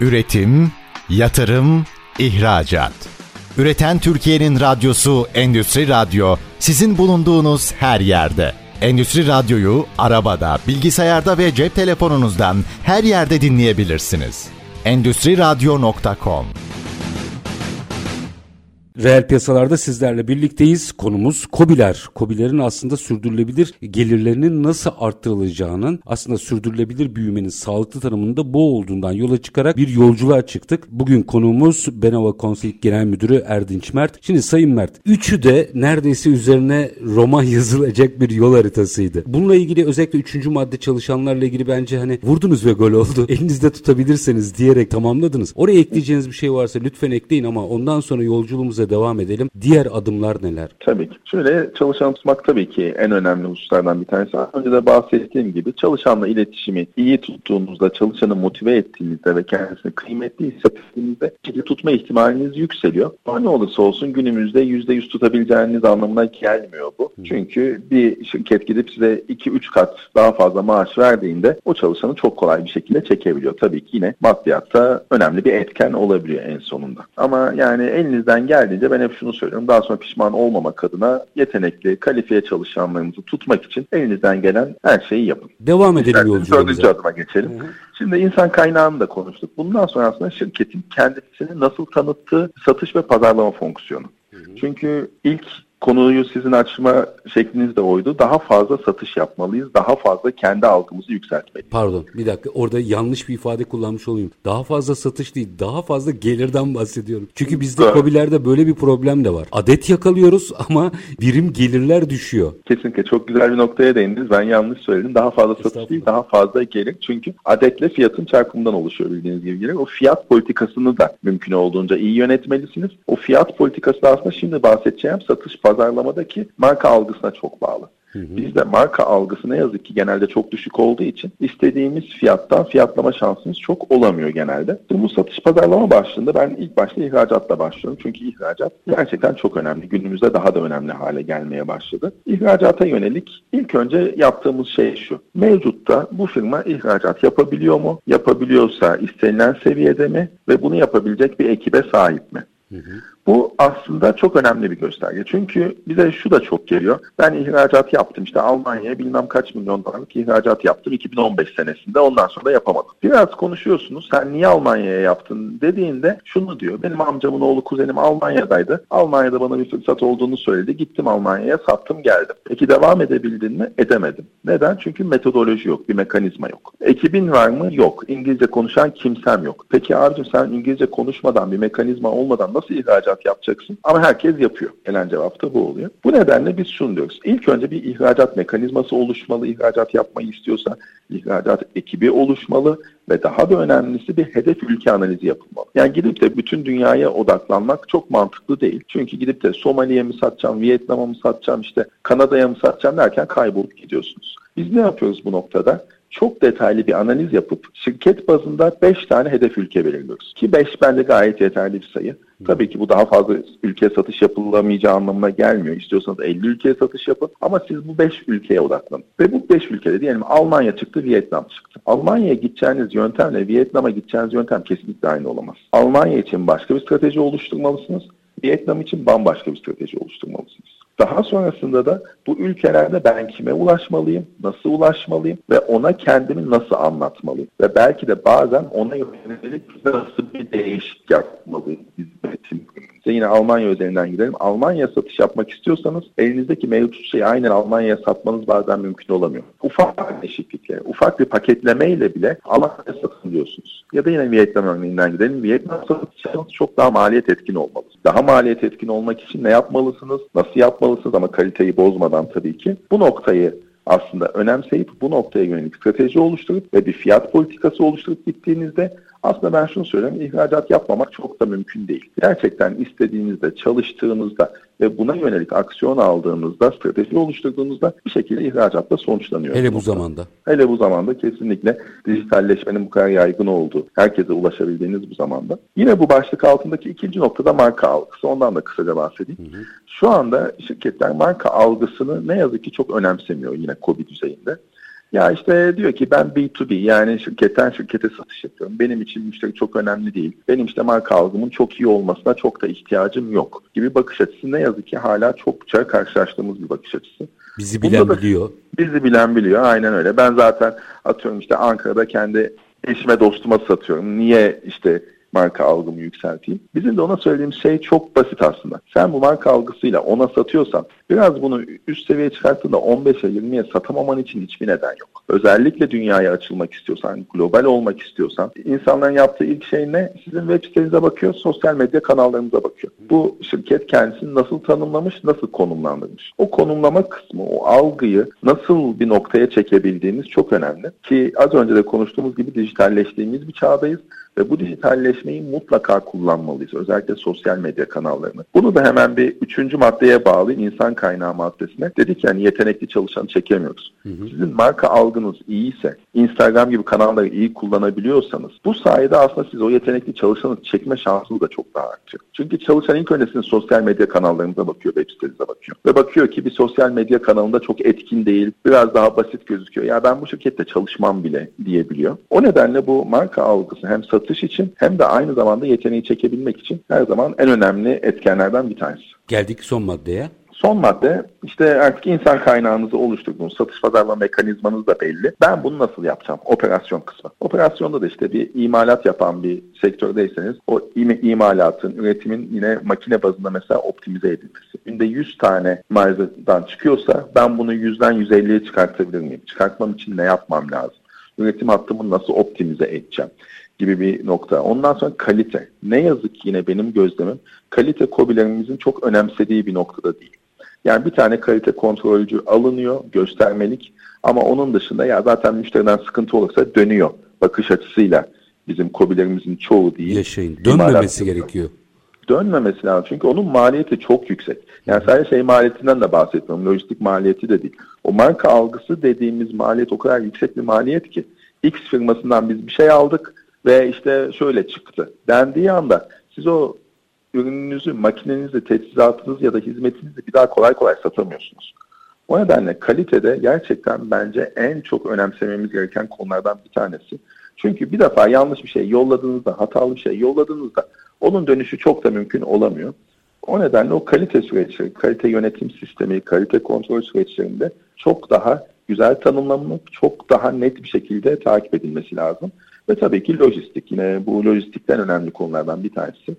Üretim, yatırım, ihracat. Üreten Türkiye'nin radyosu Endüstri Radyo sizin bulunduğunuz her yerde. Endüstri Radyo'yu arabada, bilgisayarda ve cep telefonunuzdan her yerde dinleyebilirsiniz. Endüstri Radyo.com Reel piyasalarda sizlerle birlikteyiz. Konumuz kobiler. Kobilerin aslında sürdürülebilir gelirlerinin nasıl arttırılacağının aslında sürdürülebilir büyümenin sağlıklı tanımında bu olduğundan yola çıkarak bir yolculuğa çıktık. Bugün konuğumuz Benova Konsey Genel Müdürü Erdinç Mert. Şimdi Sayın Mert, üçü de neredeyse üzerine roman (laughs) yazılacak bir yol haritasıydı. Bununla ilgili özellikle üçüncü madde çalışanlarla ilgili bence hani vurdunuz ve gol oldu. (laughs) Elinizde tutabilirseniz diyerek tamamladınız. Oraya ekleyeceğiniz bir şey varsa lütfen ekleyin ama ondan sonra yolculuğumuza devam edelim. Diğer adımlar neler? Tabii ki. Şöyle çalışan tutmak tabii ki en önemli hususlardan bir tanesi. Önce de bahsettiğim gibi çalışanla iletişimi iyi tuttuğunuzda, çalışanı motive ettiğinizde ve kendisini kıymetli hissettiğinizde ciddi tutma ihtimaliniz yükseliyor. Ama ne olursa olsun günümüzde %100 tutabileceğiniz anlamına gelmiyor bu. Çünkü bir şirket gidip size 2-3 kat daha fazla maaş verdiğinde o çalışanı çok kolay bir şekilde çekebiliyor. Tabii ki yine maddiyatta önemli bir etken olabiliyor en sonunda. Ama yani elinizden geldiğince ben hep şunu söylüyorum. Daha sonra pişman olmamak adına yetenekli, kalifiye çalışanlarınızı tutmak için elinizden gelen her şeyi yapın. Devam edelim yolculuğumuza. Dördüncü adıma geçelim. Hı hı. Şimdi insan kaynağını da konuştuk. Bundan sonra aslında şirketin kendisini nasıl tanıttığı satış ve pazarlama fonksiyonu. Çünkü ilk konuyu sizin açma şekliniz de oydu. Daha fazla satış yapmalıyız. Daha fazla kendi algımızı yükseltmeliyiz. Pardon bir dakika orada yanlış bir ifade kullanmış olayım. Daha fazla satış değil daha fazla gelirden bahsediyorum. Çünkü bizde evet. COBİ'lerde böyle bir problem de var. Adet yakalıyoruz (laughs) ama birim gelirler düşüyor. Kesinlikle çok güzel bir noktaya değindiniz. Ben yanlış söyledim. Daha fazla satış değil daha fazla gelir. Çünkü adetle fiyatın çarpımından oluşuyor bildiğiniz gibi gelir. O fiyat politikasını da mümkün olduğunca iyi yönetmelisiniz. O fiyat politikası da aslında şimdi bahsedeceğim satış pazarlamadaki marka algısına çok bağlı. Bizde marka algısı ne yazık ki genelde çok düşük olduğu için istediğimiz fiyattan fiyatlama şansımız çok olamıyor genelde. Bu satış pazarlama başlığında ben ilk başta ihracatla başlıyorum. Çünkü ihracat gerçekten çok önemli. Günümüzde daha da önemli hale gelmeye başladı. İhracata yönelik ilk önce yaptığımız şey şu. Mevcutta bu firma ihracat yapabiliyor mu? Yapabiliyorsa istenilen seviyede mi? Ve bunu yapabilecek bir ekibe sahip mi? Hı hı. Bu aslında çok önemli bir gösterge. Çünkü bize şu da çok geliyor. Ben ihracat yaptım işte Almanya'ya bilmem kaç milyon dolarlık ihracat yaptım 2015 senesinde ondan sonra da yapamadım. Biraz konuşuyorsunuz sen niye Almanya'ya yaptın dediğinde şunu diyor. Benim amcamın oğlu kuzenim Almanya'daydı. Almanya'da bana bir fırsat olduğunu söyledi. Gittim Almanya'ya sattım geldim. Peki devam edebildin mi? Edemedim. Neden? Çünkü metodoloji yok. Bir mekanizma yok. Ekibin var mı? Yok. İngilizce konuşan kimsem yok. Peki abicim sen İngilizce konuşmadan bir mekanizma olmadan nasıl ihracat ihracat yapacaksın. Ama herkes yapıyor. Gelen cevap da bu oluyor. Bu nedenle biz şunu diyoruz. İlk önce bir ihracat mekanizması oluşmalı. İhracat yapmayı istiyorsa ihracat ekibi oluşmalı ve daha da önemlisi bir hedef ülke analizi yapılmalı. Yani gidip de bütün dünyaya odaklanmak çok mantıklı değil. Çünkü gidip de Somali'ye mi satacağım, Vietnam'a mı satacağım, işte Kanada'ya mı satacağım derken kaybolup gidiyorsunuz. Biz ne yapıyoruz bu noktada? çok detaylı bir analiz yapıp şirket bazında 5 tane hedef ülke belirliyoruz. Ki 5 bence gayet yeterli bir sayı. Tabii ki bu daha fazla ülkeye satış yapılamayacağı anlamına gelmiyor. İstiyorsanız 50 ülkeye satış yapın ama siz bu 5 ülkeye odaklanın. Ve bu 5 ülkede diyelim Almanya çıktı, Vietnam çıktı. Almanya'ya gideceğiniz yöntemle Vietnam'a gideceğiniz yöntem kesinlikle aynı olamaz. Almanya için başka bir strateji oluşturmalısınız. Vietnam için bambaşka bir strateji oluşturmalısınız. Daha sonrasında da bu ülkelerde ben kime ulaşmalıyım, nasıl ulaşmalıyım ve ona kendimi nasıl anlatmalıyım. Ve belki de bazen ona yönelik nasıl bir değişik yapmalıyım hizmetim. İşte yine Almanya üzerinden gidelim. Almanya satış yapmak istiyorsanız elinizdeki mevcut şeyi aynen Almanya'ya satmanız bazen mümkün olamıyor. Ufak değişiklikle, ufak bir paketlemeyle bile Almanya'ya satın diyorsunuz. Ya da yine Vietnam örneğinden gidelim. Vietnam satış çok daha maliyet etkin olmalı. Daha maliyet etkin olmak için ne yapmalısınız, nasıl yapmalısınız ama kaliteyi bozmadan tabii ki. Bu noktayı aslında önemseyip bu noktaya yönelik strateji oluşturup ve bir fiyat politikası oluşturup gittiğinizde aslında ben şunu söyleyeyim, ihracat yapmamak çok da mümkün değil. Gerçekten istediğinizde, çalıştığınızda ve buna yönelik aksiyon aldığınızda, strateji oluşturduğunuzda bir şekilde ihracatla sonuçlanıyor. Hele bu zamanda. Hele bu zamanda kesinlikle dijitalleşmenin bu kadar yaygın olduğu, herkese ulaşabildiğiniz bu zamanda. Yine bu başlık altındaki ikinci noktada marka algısı. Ondan da kısaca bahsedeyim. Hı hı. Şu anda şirketler marka algısını ne yazık ki çok önemsemiyor yine COVID düzeyinde. Ya işte diyor ki ben B2B yani şirketten şirkete satış yapıyorum. Benim için müşteri çok önemli değil. Benim işte marka algımın çok iyi olmasına çok da ihtiyacım yok gibi bakış açısı ne yazık ki hala çokça karşılaştığımız bir bakış açısı. Bizi bilen da, biliyor. Bizi bilen biliyor aynen öyle. Ben zaten atıyorum işte Ankara'da kendi eşime dostuma satıyorum. Niye işte marka algımı yükselteyim. Bizim de ona söylediğimiz şey çok basit aslında. Sen bu marka algısıyla ona satıyorsan biraz bunu üst seviyeye çıkarttığında 15'e 20'ye satamaman için hiçbir neden yok. Özellikle dünyaya açılmak istiyorsan, global olmak istiyorsan insanların yaptığı ilk şey ne? Sizin web sitenize bakıyor, sosyal medya kanallarınıza bakıyor. Bu şirket kendisini nasıl tanımlamış, nasıl konumlandırmış? O konumlama kısmı, o algıyı nasıl bir noktaya çekebildiğiniz çok önemli. Ki az önce de konuştuğumuz gibi dijitalleştiğimiz bir çağdayız Ve bu dijitalleşmeyi mutlaka kullanmalıyız. Özellikle sosyal medya kanallarını. Bunu da hemen bir üçüncü maddeye bağlı insan kaynağı maddesine. Dedik yani yetenekli çalışan çekemiyoruz. Hı hı. Sizin marka algınız iyiyse, Instagram gibi kanalları iyi kullanabiliyorsanız bu sayede aslında siz o yetenekli çalışanı çekme şansınız da çok daha artıyor. Çünkü çalışan ilk önce sizin sosyal medya kanallarınıza bakıyor, web sitenize bakıyor. Ve bakıyor ki bir sosyal medya kanalında çok etkin değil, biraz daha basit gözüküyor. Ya ben bu şirkette çalışmam bile diyebiliyor. O nedenle bu marka algısı hem satış için hem de aynı zamanda yeteneği çekebilmek için her zaman en önemli etkenlerden bir tanesi. Geldik son maddeye. Son madde işte artık insan kaynağınızı oluşturduğunuz satış pazarlama mekanizmanız da belli. Ben bunu nasıl yapacağım? Operasyon kısmı. Operasyonda da işte bir imalat yapan bir sektördeyseniz o im- imalatın, üretimin yine makine bazında mesela optimize edilmesi. Günde 100 tane mağazadan çıkıyorsa ben bunu 100'den 150'ye çıkartabilir miyim? Çıkartmam için ne yapmam lazım? Üretim hattımı nasıl optimize edeceğim? Gibi bir nokta. Ondan sonra kalite. Ne yazık ki yine benim gözlemim kalite kobilerimizin çok önemsediği bir noktada değil. Yani bir tane kalite kontrolcü alınıyor, göstermelik ama onun dışında ya zaten müşteriden sıkıntı olursa dönüyor bakış açısıyla bizim kobilerimizin çoğu değil. Yaşayın. Dönmemesi gerekiyor. Dönmemesi lazım. Çünkü onun maliyeti çok yüksek. Yani sadece şey maliyetinden de bahsetmiyorum. Lojistik maliyeti de değil. O marka algısı dediğimiz maliyet o kadar yüksek bir maliyet ki. X firmasından biz bir şey aldık ve işte şöyle çıktı dendiği anda siz o ürününüzü, makinenizi, teçhizatınızı ya da hizmetinizi bir daha kolay kolay satamıyorsunuz. O nedenle kalitede gerçekten bence en çok önemsememiz gereken konulardan bir tanesi. Çünkü bir defa yanlış bir şey yolladığınızda, hatalı bir şey yolladığınızda onun dönüşü çok da mümkün olamıyor. O nedenle o kalite süreçleri, kalite yönetim sistemi, kalite kontrol süreçlerinde çok daha güzel tanımlanmak, çok daha net bir şekilde takip edilmesi lazım. Ve tabii ki lojistik yine bu lojistikten önemli konulardan bir tanesi.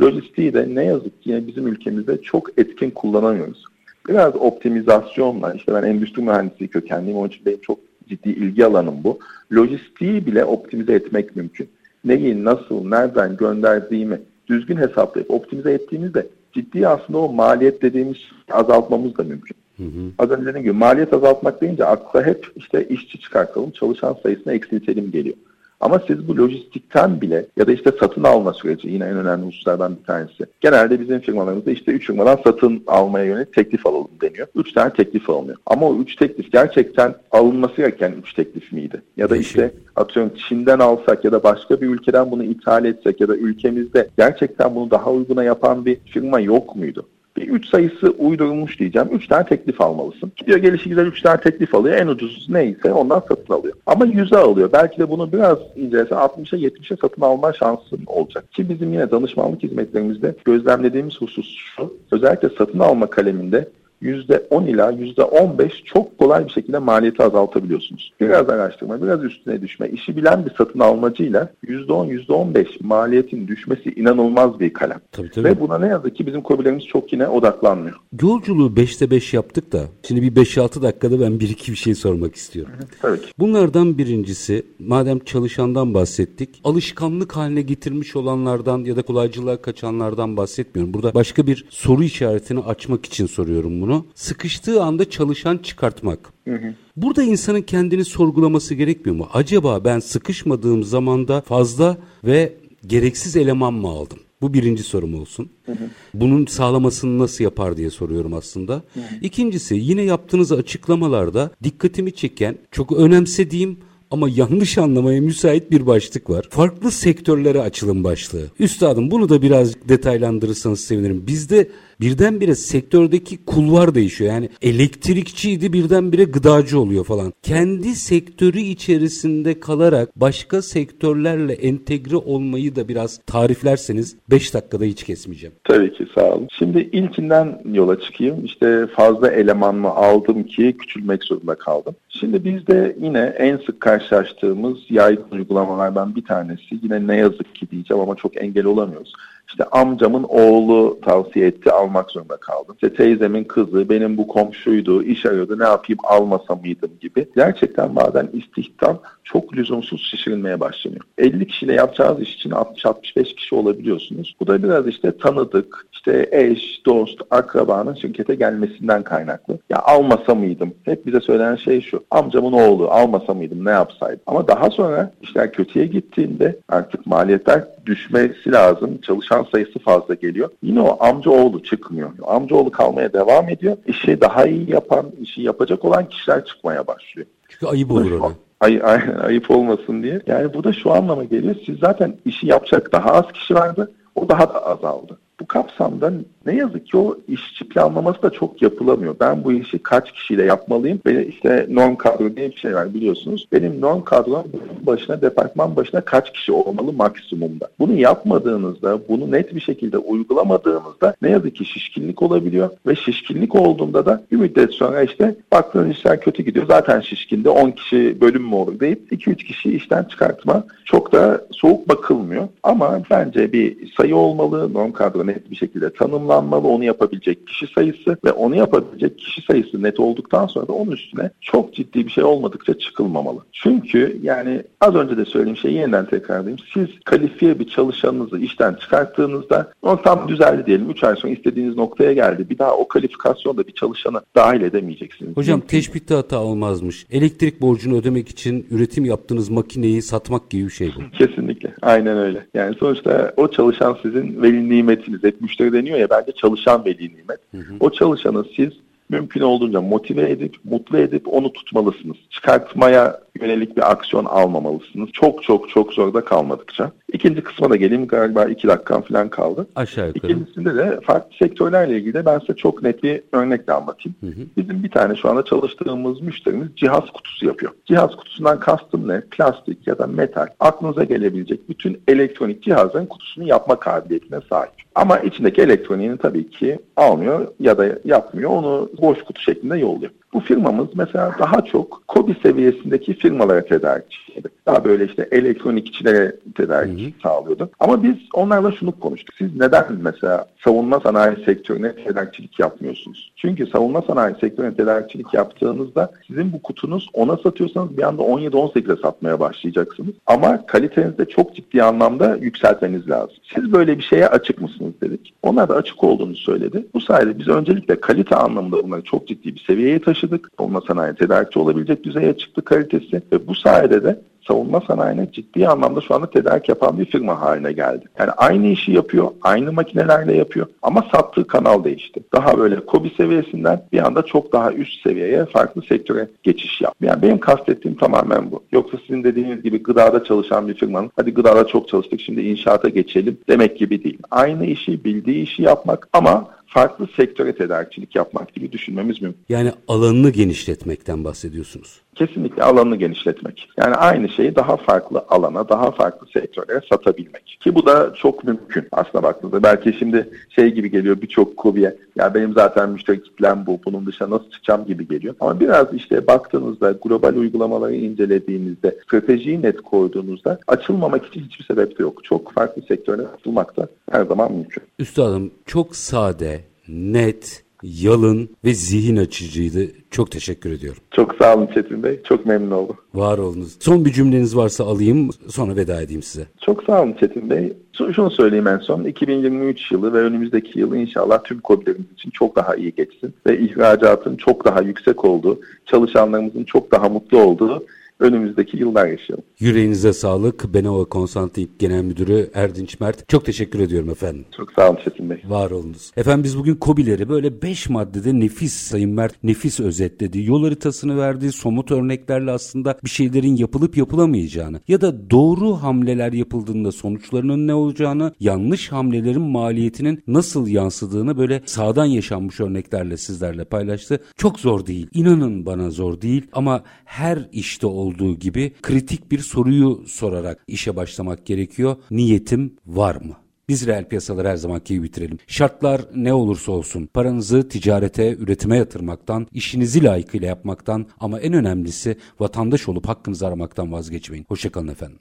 Lojistiği de ne yazık ki yine bizim ülkemizde çok etkin kullanamıyoruz. Biraz optimizasyonla, işte ben endüstri mühendisliği kökenliyim, onun için benim çok ciddi ilgi alanım bu. Lojistiği bile optimize etmek mümkün. Neyi, nasıl, nereden gönderdiğimi düzgün hesaplayıp optimize ettiğimizde ciddi aslında o maliyet dediğimiz azaltmamız da mümkün. Hı hı. Az önce dediğim gibi maliyet azaltmak deyince akla hep işte işçi çıkartalım, çalışan sayısını eksiltelim geliyor. Ama siz bu lojistikten bile ya da işte satın alma süreci yine en önemli hususlardan bir tanesi. Genelde bizim firmalarımızda işte 3 firmadan satın almaya yönelik teklif alalım deniyor. 3 tane teklif alınıyor. Ama o 3 teklif gerçekten alınması gereken 3 teklif miydi? Ya da işte atıyorum Çin'den alsak ya da başka bir ülkeden bunu ithal etsek ya da ülkemizde gerçekten bunu daha uyguna yapan bir firma yok muydu? Bir 3 sayısı uydurulmuş diyeceğim. 3 tane teklif almalısın. Gidiyor gelişi güzel 3 tane teklif alıyor. En ucuz neyse ondan satın alıyor. Ama 100'e alıyor. Belki de bunu biraz incelese 60'a 70'e satın alma şansın olacak. Ki bizim yine danışmanlık hizmetlerimizde gözlemlediğimiz husus şu. Özellikle satın alma kaleminde %10 ila %15 çok kolay bir şekilde maliyeti azaltabiliyorsunuz. Biraz araştırma, biraz üstüne düşme, işi bilen bir satın almacıyla %10, %15 maliyetin düşmesi inanılmaz bir kalem. Tabii, tabii. Ve buna ne yazık ki bizim kobilerimiz çok yine odaklanmıyor. Yolculuğu 5'te 5 yaptık da şimdi bir 5-6 dakikada ben bir iki bir şey sormak istiyorum. Tabii ki. Bunlardan birincisi madem çalışandan bahsettik alışkanlık haline getirmiş olanlardan ya da kolaycılığa kaçanlardan bahsetmiyorum. Burada başka bir soru işaretini açmak için soruyorum bunu bunu sıkıştığı anda çalışan çıkartmak. Hı hı. Burada insanın kendini sorgulaması gerekmiyor mu? Acaba ben sıkışmadığım zamanda fazla ve gereksiz eleman mı aldım? Bu birinci sorum olsun. Hı hı. Bunun sağlamasını nasıl yapar diye soruyorum aslında. Hı hı. İkincisi yine yaptığınız açıklamalarda dikkatimi çeken, çok önemsediğim ama yanlış anlamaya müsait bir başlık var. Farklı sektörlere açılım başlığı. Üstadım bunu da biraz detaylandırırsanız sevinirim. Bizde birdenbire sektördeki kulvar değişiyor. Yani elektrikçiydi birdenbire gıdacı oluyor falan. Kendi sektörü içerisinde kalarak başka sektörlerle entegre olmayı da biraz tariflerseniz 5 dakikada hiç kesmeyeceğim. Tabii ki sağ olun. Şimdi ilkinden yola çıkayım. İşte fazla eleman mı aldım ki küçülmek zorunda kaldım. Şimdi bizde yine en sık karşılaştığımız yaygın uygulamalardan bir tanesi yine ne yazık ki diyeceğim ama çok engel olamıyoruz işte amcamın oğlu tavsiye etti almak zorunda kaldım. İşte teyzemin kızı benim bu komşuydu iş arıyordu ne yapayım almasa mıydım gibi. Gerçekten bazen istihdam çok lüzumsuz şişirilmeye başlanıyor. 50 kişiyle yapacağınız iş için 60-65 kişi olabiliyorsunuz. Bu da biraz işte tanıdık, işte eş, dost, akrabanın şirkete gelmesinden kaynaklı. Ya almasa mıydım? Hep bize söylenen şey şu. Amcamın oğlu almasa mıydım ne yapsaydım? Ama daha sonra işler kötüye gittiğinde artık maliyetler düşmesi lazım. Çalışan sayısı fazla geliyor. Yine o amca oğlu çıkmıyor. Amca oğlu kalmaya devam ediyor. İşi daha iyi yapan, işi yapacak olan kişiler çıkmaya başlıyor. Çünkü ayıp olur ona. Ay, ay, ayıp olmasın diye. Yani bu da şu anlama geliyor. Siz zaten işi yapacak daha az kişi vardı. O daha da azaldı. Bu kapsamda ne yazık ki o işçi planlaması da çok yapılamıyor. Ben bu işi kaç kişiyle yapmalıyım? Ve işte norm kadro diye bir şey var biliyorsunuz. Benim norm kadrom başına, departman başına kaç kişi olmalı maksimumda. Bunu yapmadığınızda, bunu net bir şekilde uygulamadığınızda ne yazık ki şişkinlik olabiliyor. Ve şişkinlik olduğunda da bir müddet sonra işte baktığınız işler kötü gidiyor. Zaten şişkinde 10 kişi bölüm mü olur deyip 2-3 kişi işten çıkartma çok da soğuk bakılmıyor. Ama bence bir sayı olmalı. Norm kadro net bir şekilde tanımlanmalı. Onu yapabilecek kişi sayısı ve onu yapabilecek kişi sayısı net olduktan sonra da onun üstüne çok ciddi bir şey olmadıkça çıkılmamalı. Çünkü yani az önce de söylediğim şeyi yeniden tekrarlayayım. Siz kalifiye bir çalışanınızı işten çıkarttığınızda o tam düzeldi diyelim. 3 ay sonra istediğiniz noktaya geldi. Bir daha o kalifikasyonda bir çalışanı dahil edemeyeceksiniz. Hocam teşbihte hata olmazmış. Elektrik borcunu ödemek için üretim yaptığınız makineyi satmak gibi bir şey bu. Kesinlikle. Aynen öyle. Yani sonuçta o çalışan sizin veli nimetiniz. Hep müşteri deniyor ya bence çalışan veli nimet. Hı hı. O çalışanı siz mümkün olduğunca motive edip, mutlu edip onu tutmalısınız. Çıkartmaya yönelik bir aksiyon almamalısınız. Çok çok çok zorda kalmadıkça. İkinci kısma da geleyim galiba iki dakikam falan kaldı. Aşağı yukarı. İkincisinde de farklı sektörlerle ilgili de ben size çok net bir örnekle anlatayım. Hı hı. Bizim bir tane şu anda çalıştığımız müşterimiz cihaz kutusu yapıyor. Cihaz kutusundan kastım ne? Plastik ya da metal. Aklınıza gelebilecek bütün elektronik cihazların kutusunu yapma kabiliyetine sahip. Ama içindeki elektroniğini tabii ki almıyor ya da yapmıyor. Onu boş kutu şeklinde yolluyor. Bu firmamız mesela daha çok KOBİ seviyesindeki firmalara tedarikçiydi. Daha böyle işte elektronikçilere tedarik sağlıyordu. Ama biz onlarla şunu konuştuk. Siz neden mesela savunma sanayi sektörüne tedarikçilik yapmıyorsunuz? Çünkü savunma sanayi sektörüne tedarikçilik yaptığınızda sizin bu kutunuz ona satıyorsanız bir anda 17-18'e satmaya başlayacaksınız. Ama kalitenizi de çok ciddi anlamda yükseltmeniz lazım. Siz böyle bir şeye açık mısınız dedik. Onlar da açık olduğunu söyledi. Bu sayede biz öncelikle kalite anlamında bunları çok ciddi bir seviyeye taşıdık. Savunma sanayi tedarikçi olabilecek düzeye çıktı kalitesi ve bu sayede de savunma sanayine ciddi anlamda şu anda tedarik yapan bir firma haline geldi. Yani aynı işi yapıyor, aynı makinelerle yapıyor ama sattığı kanal değişti. Daha böyle kobi seviyesinden bir anda çok daha üst seviyeye, farklı sektöre geçiş yaptı. Yani benim kastettiğim tamamen bu. Yoksa sizin dediğiniz gibi gıdada çalışan bir firmanın hadi gıdada çok çalıştık şimdi inşaata geçelim demek gibi değil. Aynı işi, bildiği işi yapmak ama farklı sektöre tedarikçilik yapmak gibi düşünmemiz mümkün. Yani alanını genişletmekten bahsediyorsunuz. Kesinlikle alanını genişletmek. Yani aynı şeyi daha farklı alana, daha farklı sektörlere satabilmek. Ki bu da çok mümkün aslına baktığınızda. Belki şimdi şey gibi geliyor birçok kobiye. Ya benim zaten müşteri kitlem bu, bunun dışına nasıl çıkacağım gibi geliyor. Ama biraz işte baktığınızda, global uygulamaları incelediğinizde, stratejiyi net koyduğunuzda açılmamak için hiçbir sebep de yok. Çok farklı sektörlere atılmak da her zaman mümkün. Üstadım çok sade, net, yalın ve zihin açıcıydı. Çok teşekkür ediyorum. Çok sağ olun Çetin Bey. Çok memnun oldum. Var olunuz. Son bir cümleniz varsa alayım sonra veda edeyim size. Çok sağ olun Çetin Bey. Şunu söyleyeyim en son. 2023 yılı ve önümüzdeki yıl inşallah tüm kobilerimiz için çok daha iyi geçsin. Ve ihracatın çok daha yüksek olduğu, çalışanlarımızın çok daha mutlu olduğu önümüzdeki yıllar yaşayalım. Yüreğinize sağlık. Benova Konsantrip Genel Müdürü Erdinç Mert. Çok teşekkür ediyorum efendim. Çok sağ olun Çetin Bey. Var olunuz. Efendim biz bugün COBİ'leri böyle 5 maddede nefis Sayın Mert nefis özetledi. Yol haritasını verdi. Somut örneklerle aslında bir şeylerin yapılıp yapılamayacağını ya da doğru hamleler yapıldığında sonuçlarının ne olacağını, yanlış hamlelerin maliyetinin nasıl yansıdığını böyle sağdan yaşanmış örneklerle sizlerle paylaştı. Çok zor değil. İnanın bana zor değil ama her işte olduğu gibi kritik bir soruyu sorarak işe başlamak gerekiyor. Niyetim var mı? Biz reel piyasaları her zamanki gibi bitirelim. Şartlar ne olursa olsun paranızı ticarete, üretime yatırmaktan, işinizi layıkıyla yapmaktan ama en önemlisi vatandaş olup hakkınızı aramaktan vazgeçmeyin. Hoşçakalın efendim.